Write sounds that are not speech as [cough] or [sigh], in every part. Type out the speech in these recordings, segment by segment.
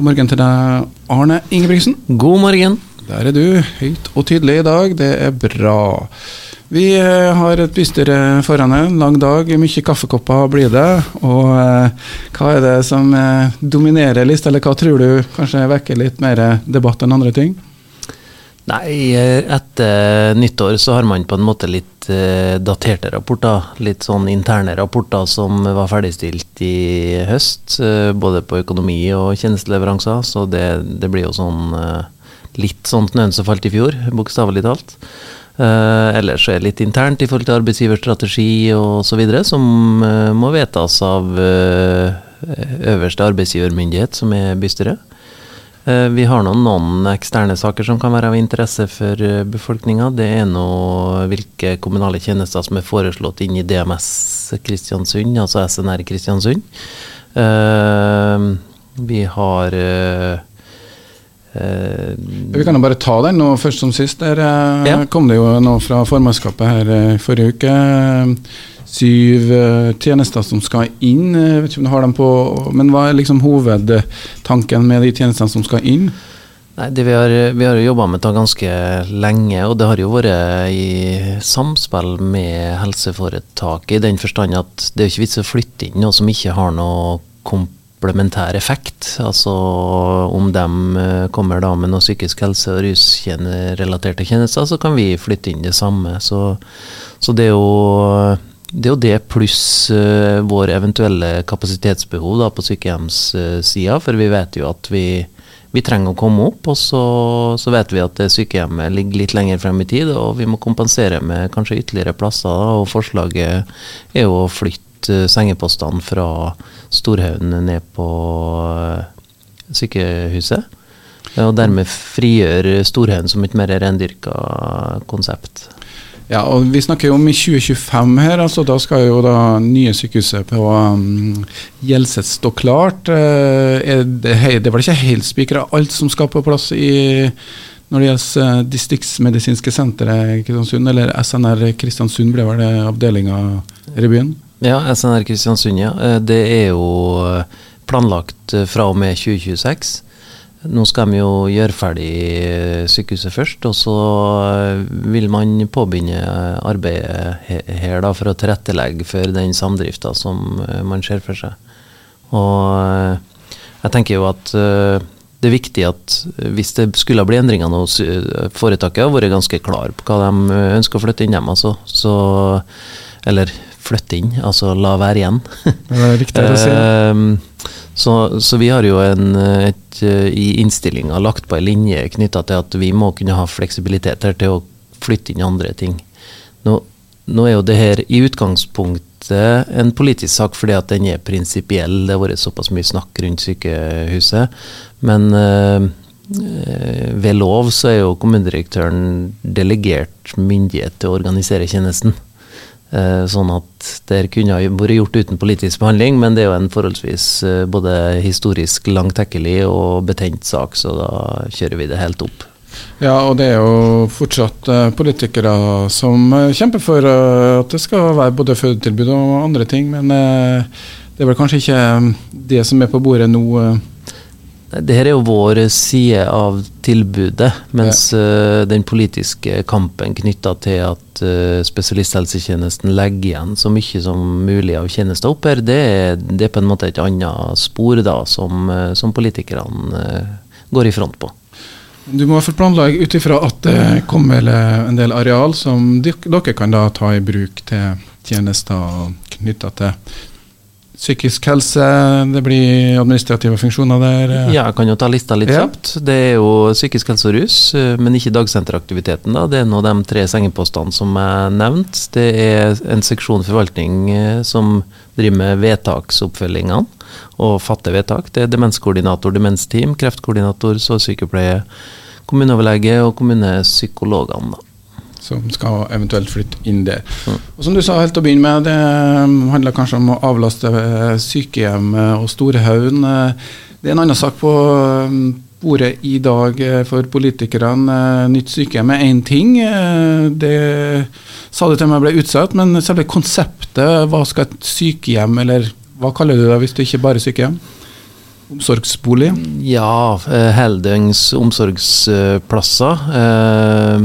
God morgen til deg, Arne Ingebrigtsen. God morgen. Der er du, høyt og tydelig i dag. Det er bra. Vi eh, har et bystyre foran en lang dag. Mye kaffekopper blir det. Og eh, hva er det som eh, dominerer lista, eller hva tror du kanskje vekker litt mer debatt enn andre ting? Nei, etter nyttår så har man på en måte litt uh, daterte rapporter. Litt sånn interne rapporter som var ferdigstilt i høst. Både på økonomi og tjenesteleveranser. Så det, det blir jo sånn litt sånn snøen som falt i fjor, bokstavelig talt. Ellers er det litt internt i forhold til arbeidsgiverstrategi osv. som må vedtas av øverste arbeidsgivermyndighet, som er bystyret. Eh, vi har nå noen eksterne saker som kan være av interesse for eh, befolkninga. Det er nå hvilke kommunale tjenester som er foreslått inn i DMS Kristiansund, altså SNR Kristiansund. Eh, vi har vi kan jo bare ta den nå først som sist. Der ja. kom det jo noe fra formannskapet her forrige uke syv uh, tjenester som skal inn. Jeg eh, vet ikke om du har dem på, men hva er liksom hovedtanken med de tjenestene som skal inn? Nei, det Vi har, vi har jobba med det ganske lenge, og det har jo vært i samspill med helseforetaket. I den forstand at det er ikke vits å flytte inn noe som ikke har noe komplementær effekt. Altså om de eh, kommer da med noe psykisk helse- og rusrelaterte tjenester, så kan vi flytte inn det samme. Så, så det er jo det er jo det pluss uh, vår eventuelle kapasitetsbehov da, på sykehjemssida. For vi vet jo at vi, vi trenger å komme opp, og så, så, vet vi at sykehjemmet ligger litt lenger frem i tid, og vi må kompensere med kanskje ytterligere plasser. Da, og forslaget er jo å flytte sengepostene fra Storhaugen ned på uh, sykehuset. Og dermed frigjøre Storhaugen som et mer rendyrka konsept. Ja, og Vi snakker jo om i 2025 her, altså da skal jo da nye sykehuset på um, stå klart. Uh, er det, det var ikke helt spikra alt som skal på plass i når det gjelder uh, distriktsmedisinske senteret Kristiansund, eller SNR Kristiansund ble vel det avdelinga i byen? Ja, SNR Kristiansund, ja. Uh, det er jo planlagt fra og med 2026. Nå skal de jo gjøre ferdig sykehuset først, og så eh, vil man påbegynne arbeidet her da, for å tilrettelegge for den samdrifta som eh, man ser for seg. Og eh, jeg tenker jo at det er viktig at hvis det skulle bli endringer nå, foretaket har vært ganske klar på hva de ønsker å flytte inn hjem, altså. Så, eller flytte inn, altså la være igjen. Det er riktig å si. Så, så, vi har jo en, et, i innstillinga lagt på en linje knytta til at vi må kunne ha fleksibilitet til å flytte inn andre ting. Nå, nå er jo det her i utgangspunktet en politisk sak fordi at den er prinsipiell. Det har vært såpass mye snakk rundt sykehuset. Men øh, ved lov så er jo kommunedirektøren delegert myndighet til å organisere tjenesten. Eh, sånn at det kunne ha vært gjort uten politisk behandling, men det er jo en forholdsvis eh, både historisk langtekkelig og betent sak, så da kjører vi det helt opp. Ja, og det er jo fortsatt eh, politikere som kjemper for at det skal være både fødetilbud og andre ting, men det er vel kanskje ikke det som er på bordet nå det her er jo vår side av tilbudet, mens ja. uh, den politiske kampen knytta til at uh, spesialisthelsetjenesten legger igjen så mye som mulig av tjenester opp her, det, det, er på en måte et annet spor da, som, uh, som politikerne går i front på. Du må i hvert fall planlegge ut ifra at det kommer en del areal som dere kan da ta i bruk til tjenester knytta til Psykisk helse, det blir administrative funksjoner der? Eh. Ja, jeg kan jo ta lista litt ja. kjapt. Det er jo psykisk helse og rus, eh, men ikke dagsenteraktiviteten. da. Det er nå de tre sengepostene som er nevnt. Det er en seksjon forvaltning eh, som driver med vedtaksoppfølgingene og fatter vedtak. Det er demenskoordinator, demensteam, kreftkoordinator, sårsykepleie, kommuneoverlege og kommunepsykologene. da som skal eventuelt flytte inn der. Mm. Og Som du sa helt til å begynne med, det um, handler kanskje om å avlaste sykehjemmet sykehjem og Storehaugen. Eh, det er en annen sak på um, bordet i dag eh, for politikerne. Nytt sykehjem er én ting. Det sa du til meg ble utsatt, men selve konseptet, hva skal et sykehjem, eller hva kaller du det hvis det ikke bare er sykehjem? Omsorgsbolig? Ja, eh, heldøgns omsorgsplasser. Eh,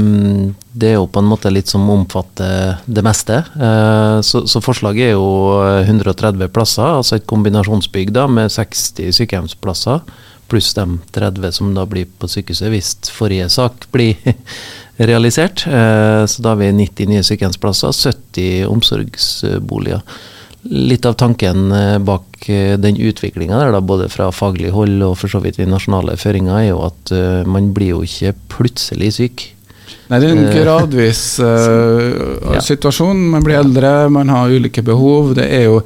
det er jo på en måte litt som omfatter det meste. Eh, så, forslaget er jo 130 plasser, altså et kombinasjonsbygg da, med 60 sykehjemsplasser. Pluss de 30 som da blir på sykehuset hvis forrige sak blir [laughs] realisert. Så da har vi 90 nye sykehjemsplasser, 70 omsorgsboliger litt av tanken eh, bak eh, den utviklinga der, da, både fra faglig hold og for så vidt i nasjonale føringer, er jo at uh, man blir jo ikke plutselig syk. Nei, det er en gradvis uh, [laughs] ja. situasjon. Man blir eldre, man har ulike behov. Det er jo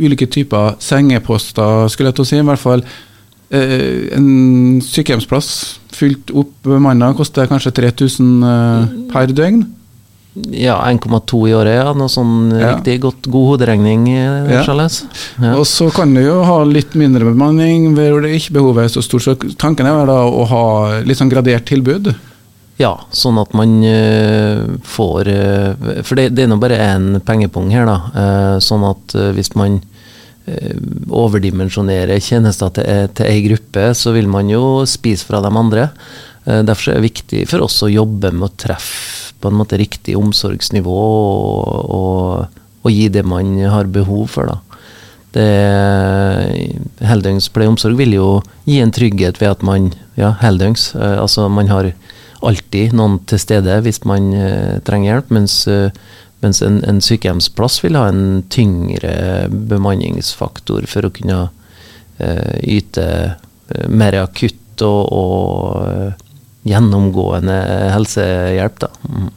ulike typer sengeposter, skulle jeg til å si. I hvert fall uh, en sykehjemsplass fylt opp bemanna koster kanskje 3000 per døgn. Ja, 1,2 i året, ja. Noe sånn ja. riktig godt, god hoderegning, eh, ja. ja. Og så kan du jo ha litt mindre bemanning hvor det ikke behovet er så stort. Så tanken er da å ha litt sånn gradert tilbud. Ja, sånn at man uh, får uh, For det, det er nå bare én pengepung her, da. Uh, sånn at hvis man overdimensjonerer tjenester til, til ei gruppe, så vil man jo spise fra de andre. derfor er det viktig for oss å jobbe med å treffe på en måte riktig omsorgsnivå og, og, og gi det man har behov for. da. Heldøgns pleie og omsorg vil jo gi en trygghet ved at man ja, heldøgns, eh, altså man har alltid noen til stede hvis man eh, trenger hjelp, mens, eh, mens en, en, sykehjemsplass vil ha en tyngre bemanningsfaktor for å kunne eh, yte eh, mer akutt og, og gjennomgående helsehjelp. Da. Mm.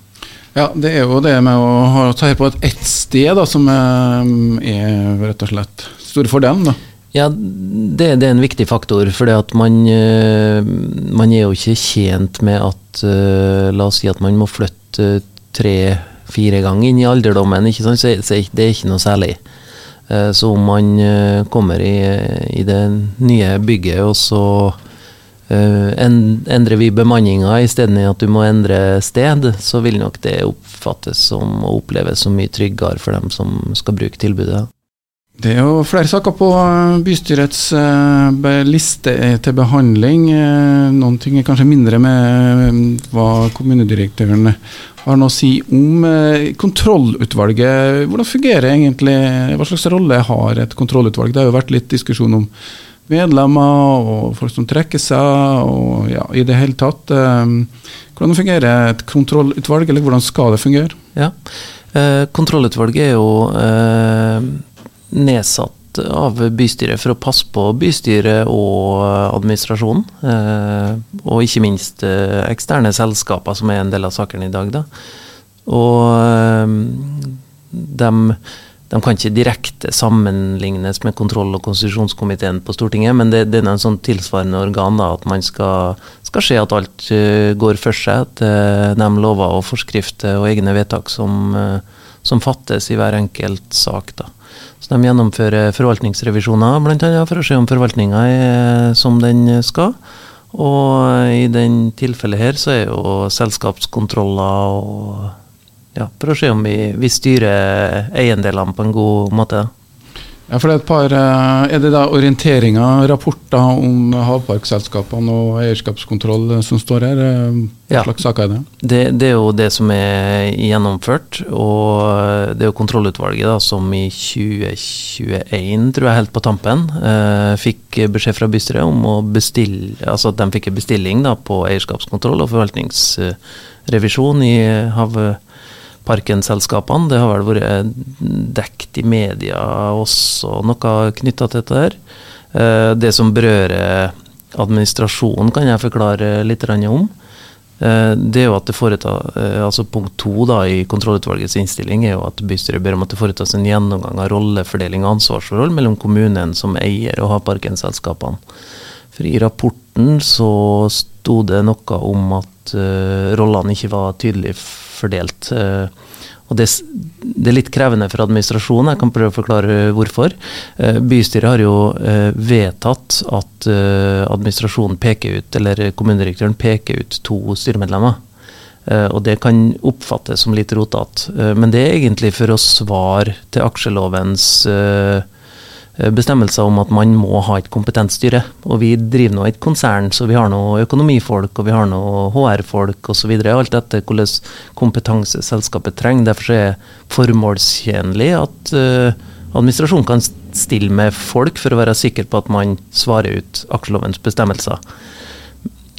Ja, det er jo det med å ha ta på et sted da, som eh, er rett og slett store fordelen. da. Ja, det, det, er en viktig faktor. For man, eh, man, er jo ikke tjent med at eh, La oss si at man må flytte tre-fire ganger inn i alderdommen. Ikke? Så det er ikke noe særlig. Så om man kommer i, i det nye bygget, og så endrer vi bemanninga istedenfor at du må endre sted, så vil nok det oppfattes som og oppleves som mye tryggere for dem som skal bruke tilbudet. Det er jo flere saker på eh, bystyrets uh, liste til behandling. Noen ting er kanskje mindre med hva kommunedirektøren har noe å si om kontrollutvalget. Hvordan fungerer egentlig, hva slags rolle har et kontrollutvalg? Det har jo vært litt diskusjon om medlemmer og folk som trekker seg, og ja, i det hele tatt. Um, hvordan fungerer et kontrollutvalg, eller hvordan skal det fungere? Ja, eh, Kontrollutvalget er jo eh, nedsatt av bystyret for å passe på bystyret og administrasjonen. Eh, og ikke minst eh, eksterne selskaper, som er en del av sakene i dag. Da. Og eh, de de kan ikke direkte sammenlignes med kontroll- og konstitusjonskomiteen på Stortinget, men det, det er en sånn tilsvarende organ da, at man skal, skal se at alt uh, går for seg. At uh, de lover og forskrifter og egne vedtak som, uh, som, fattes i hver enkelt sak. Da. Så De gjennomfører forvaltningsrevisjoner bl.a. for å se om forvaltninga er som den skal. Og i den tilfellet her så er jo selskapskontroller og ja, for å se om vi, vi styrer eiendelene på en god måte. Ja, for det Er et par, eh, er det da orienteringer, rapporter om havparkselskapene og eierskapskontroll som står her? Eh, hva ja. slags saker er det? det? det? er jo det som er gjennomført. Og det er jo kontrollutvalget da, som i 2021, tror jeg helt på tampen, eh, fikk beskjed fra bystyret om å bestille, altså at de fikk en bestilling da, på eierskapskontroll og forvaltningsrevisjon i havet Parken-selskapene. Det har vel vært dekt i media også, noe knytta til dette her. Eh, det som berører administrasjonen, kan jeg forklare litt om. Eh, det er jo at det foretar, eh, altså Punkt to da, i kontrollutvalgets innstilling er jo at bystyret ber om at det foretas en gjennomgang av rollefordeling og ansvarsforhold mellom kommunen som eier og havparken-selskapene. For I rapporten så sto det noe om at uh, rollene ikke var tydelig fordelt. Uh, og det, det, er litt krevende for administrasjonen, jeg kan prøve å forklare hvorfor. Uh, bystyret har jo vedtatt at administrasjonen peker ut, eller kommunedirektøren peker ut to styremedlemmer. Og det kan oppfattes som litt rotete, men det er egentlig for å svare til aksjelovens bestemmelser om at man må ha et kompetent styre. Og vi driver nå et konsern, så vi har noe økonomifolk og vi har noe HR-folk osv. Alt etter hvordan kompetanse selskapet trenger. Derfor er det formålstjenlig at uh, administrasjonen kan stille med folk for å være sikker på at man svarer ut aksjelovens bestemmelser.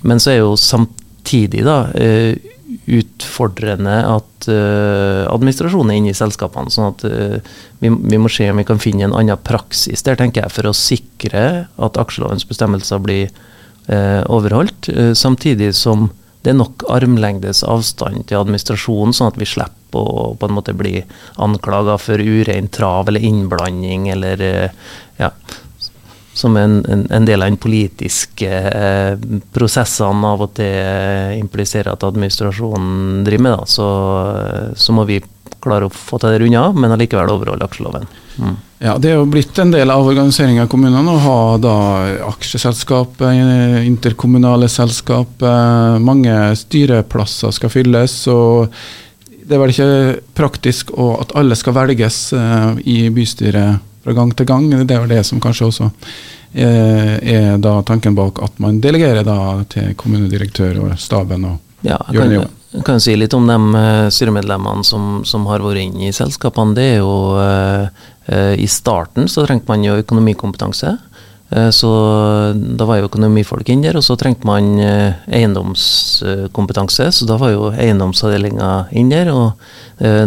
Men så er jo samtidig da uh, utfordrende at uh, administrasjonen er inne i selskapene. sånn at uh, vi, vi, må se om vi kan finne en annen praksis der, tenker jeg, for å sikre at aksjelovens bestemmelser blir uh, overholdt. samtidig som det er nok armlengdes avstand til administrasjonen, sånn at vi slipper å på en måte bli anklaga for urein trav eller innblanding eller ja, som en, en, en, del av den politiske eh, prosessene av og til eh, impliserer at administrasjonen driver med, da, så, eh, så, må vi klare å få til det unna, men allikevel overholde aksjeloven. Mm. Ja, Det er jo blitt en del av organiseringen av kommunene å ha da aksjeselskap, eh, interkommunale selskap. Mange styreplasser skal fylles. og Det er vel ikke praktisk at alle skal velges i bystyret fra gang til gang. Det er jo det som kanskje også er, er da tanken bak at man delegerer da til kommunedirektør og staben. og ja, gjør den jobben. Jeg kan si litt om de uh, styremedlemmene som, som, har vært inne i selskapene. Det er jo uh, uh, I starten så trengte man jo økonomikompetanse. Så da var jo økonomifolk inn der, og så trengte man eiendomskompetanse. Så da var jo eiendomsavdelinga inn der, og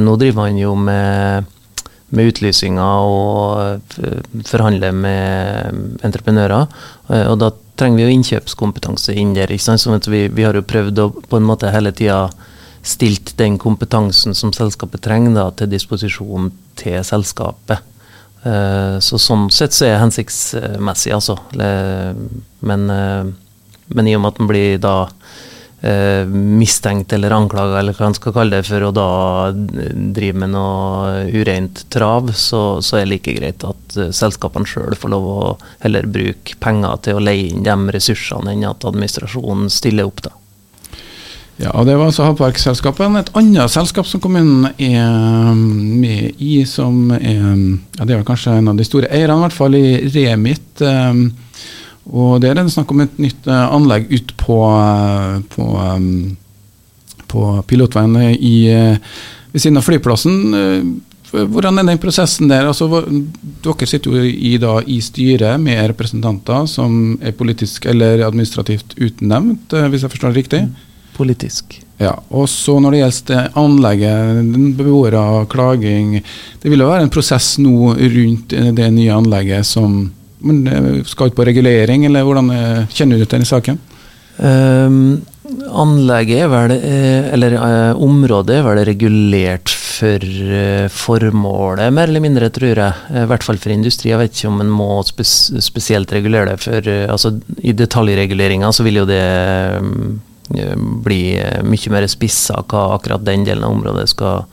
nå driver man jo med med utlysinger og forhandler forhandle med entreprenører. Eh, og da trenger vi jo innkjøpskompetanse inn der. ikke sant? Sånn at vi, vi har jo prøvd å på en måte hele tida stilt den kompetansen som selskapet trenger, da, til disposisjon til selskapet. Uh, så sånn sett så er det hensiktsmessig, altså. Men, men i og med at den blir da eh, mistenkt eller anklaga, eller hva man skal kalle det, for å da drive med noe ureint trav, så, så er det like greit at uh, selskapene sjøl får lov å heller bruke penger til å leie inn de ressursene, enn at administrasjonen stiller opp. da. Ja, og Det var altså Havparkselskapet. Et annet selskap som kommunen er med i, som er ja, Det er kanskje en av de store eierne, i hvert fall i Remit. Um, og Det er snakk om et nytt uh, anlegg ut på, uh, på, på pilotveien i, uh, ved siden av flyplassen. Hvordan er den prosessen der? Altså, dere sitter jo i, da, i styret med representanter som er politisk eller administrativt utnevnt, hvis jeg forstår det riktig? Politisk. Ja, og så Når det gjelder anlegget, beboere, klaging Det vil jo være en prosess nå rundt det nye anlegget som men eh, skal ut på regulering, eller hvordan eh, kjenner du til den saken? Um, anlegget er vel, eh, eller uh, området er vel regulert for uh, formålet, mer eller mindre, tror jeg. I hvert fall for industri. Jeg vet ikke om en må spes spesielt regulere det. For uh, altså, i detaljreguleringa så vil jo det um, bli mye mer spissa hva akkurat den delen av området skal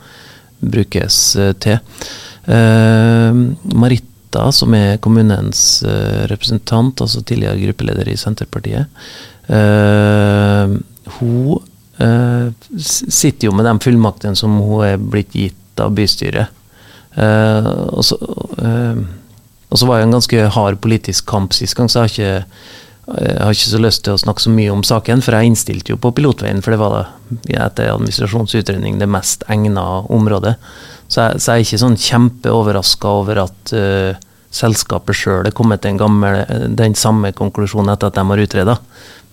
brukes til. Marit Rita, som er kommunens uh, representant, altså tidligere gruppeleder i Senterpartiet, uh, hun uh, sitter jo med de fullmaktene som hun er blitt gitt av bystyret. og så og så var det en ganske hard politisk kamp sist gang, så jeg har, ikke, jeg har ikke så lyst til å snakke så mye om saken. For jeg innstilte jo på pilotveien, for det var det, etter administrasjonsutredning det mest egna området. Så jeg, så jeg er ikke sånn kjempeoverraska over at uh, selskapet sjøl er kommet til gammel, den samme konklusjonen etter at de har utreda.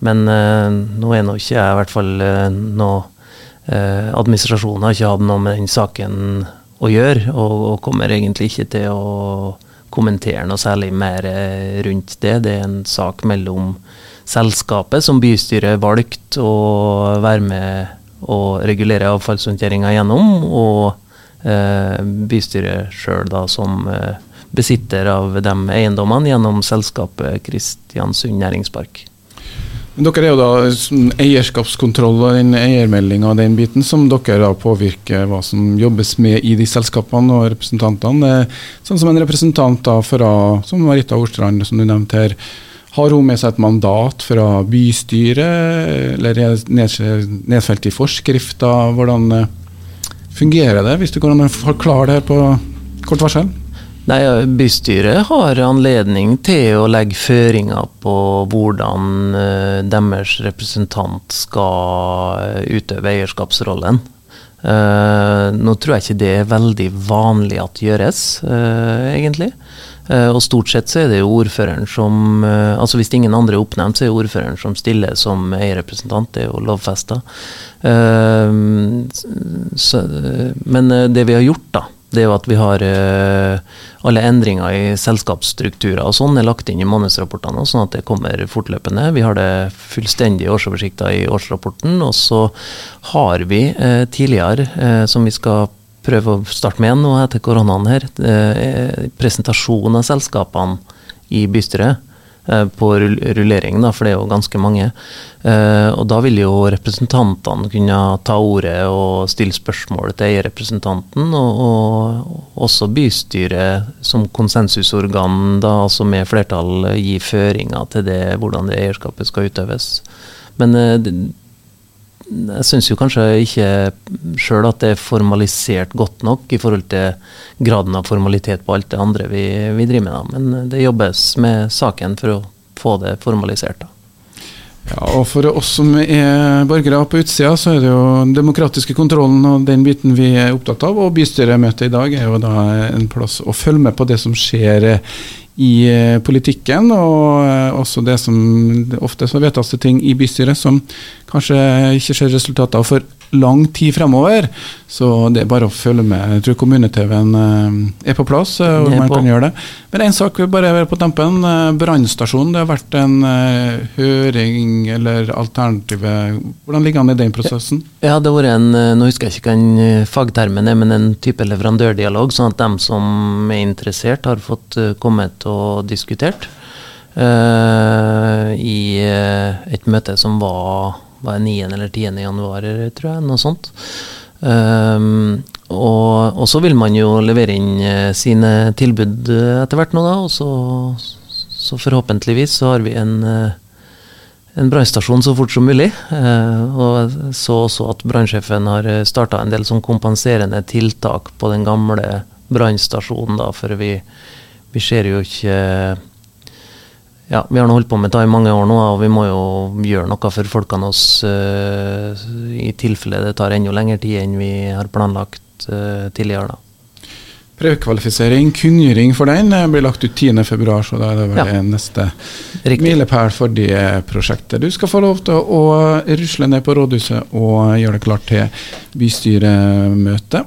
Men uh, nå er nå ikke jeg i hvert fall uh, noe uh, Administrasjonen har ikke hatt noe med den saken å gjøre, og, og kommer egentlig ikke til å kommentere noe særlig mer rundt det. Det er en sak mellom selskapet, som bystyret valgte å være med og regulere avfallshåndteringa gjennom, og Eh, bystyret sjøl som eh, besitter av de eiendommene gjennom selskapet Kristiansund næringspark. Dere er jo da eierskapskontroll og den eiermeldinga og den biten som dere da påvirker hva som jobbes med i de selskapene og representantene. Sånn som en representant da fra, som Marita Orstrand, som du nevnte her, har hun med seg et mandat fra bystyret, eller er nedfelt i forskrifter? Hvordan fungerer det, hvis du kan forklare det på kort varsel? Nei, Bystyret har anledning til å legge føringer på hvordan uh, deres representant skal eh, utøve eierskapsrollen. Uh, nå tror jeg ikke det er veldig vanlig at gjøres, egentlig. Og stort sett så er det jo ordføreren som Altså hvis ingen andre er oppnevnt, så er det ordføreren som stiller som eierrepresentant. Det er jo lovfesta. men det vi har gjort, da det er jo at vi har alle endringer i selskapsstrukturer og sånn er lagt inn i månedsrapportene, sånn at det kommer fortløpende. Vi har det fullstendige årsoversikta i årsrapporten. Og så har vi tidligere, som vi skal prøve å starte med nå etter koronaen her, presentasjon av selskapene i bystyret. Eh, på rullering, da, for det er jo ganske mange. Eh, og da vil jo representantene kunne ta ordet og stille spørsmål til eierrepresentanten, og, og også bystyret som konsensusorgan, da, altså med flertall, gi føringer til det, hvordan det eierskapet skal utøves. Men eh, jeg syns jo kanskje ikke sjøl at det er formalisert godt nok i forhold til graden av formalitet på alt det andre vi, vi driver med. Da. Men det jobbes med saken for å få det formalisert. da. Ja, og For oss som er borgere på utsida, så er det jo demokratiske kontrollen og den biten vi er opptatt av. Og bystyremøtet i dag er jo da en plass å følge med på det som skjer i politikken, og også det som ofte så vedtas det ting i bystyret som kanskje ikke ser resultater for lang tid fremover. Så det er bare å følge med. Jeg tror kommune-TV-en eh, er på plass, og man på. kan gjøre det. Men én sak bare være på tempen. Brannstasjonen. Det har vært en høring eller alternative Hvordan ligger an i den prosessen? Ja, det har vært en nå husker jeg ikke hva fagtermen er, men en type leverandørdialog. Sånn at dem som er interessert, har fått kommet og diskutert. Uh, I et møte som var, var 9. eller 10. januar, tror jeg. Noe sånt. Um, og, og, så vil man jo levere inn uh, sine tilbud etter hvert nå, da. Og så, så forhåpentligvis så har vi en en brannstasjon så fort som mulig. og så også at brannsjefen har starta en del sånn kompenserende tiltak på den gamle brannstasjonen, da, for vi vi ser jo ikke ja, Vi har nå holdt på med det i mange år nå, og vi må jo gjøre noe for folkene oss uh, i tilfelle det tar enda lengre tid enn vi har planlagt uh, tidligere. da. Prøvekvalifisering, kunngjøring for den, eh, blir lagt ut 10.2, så da er det vel ja. neste milepæl for det prosjektet. Du skal få lov til å rusle ned på rådhuset og gjøre det klart til bystyremøte.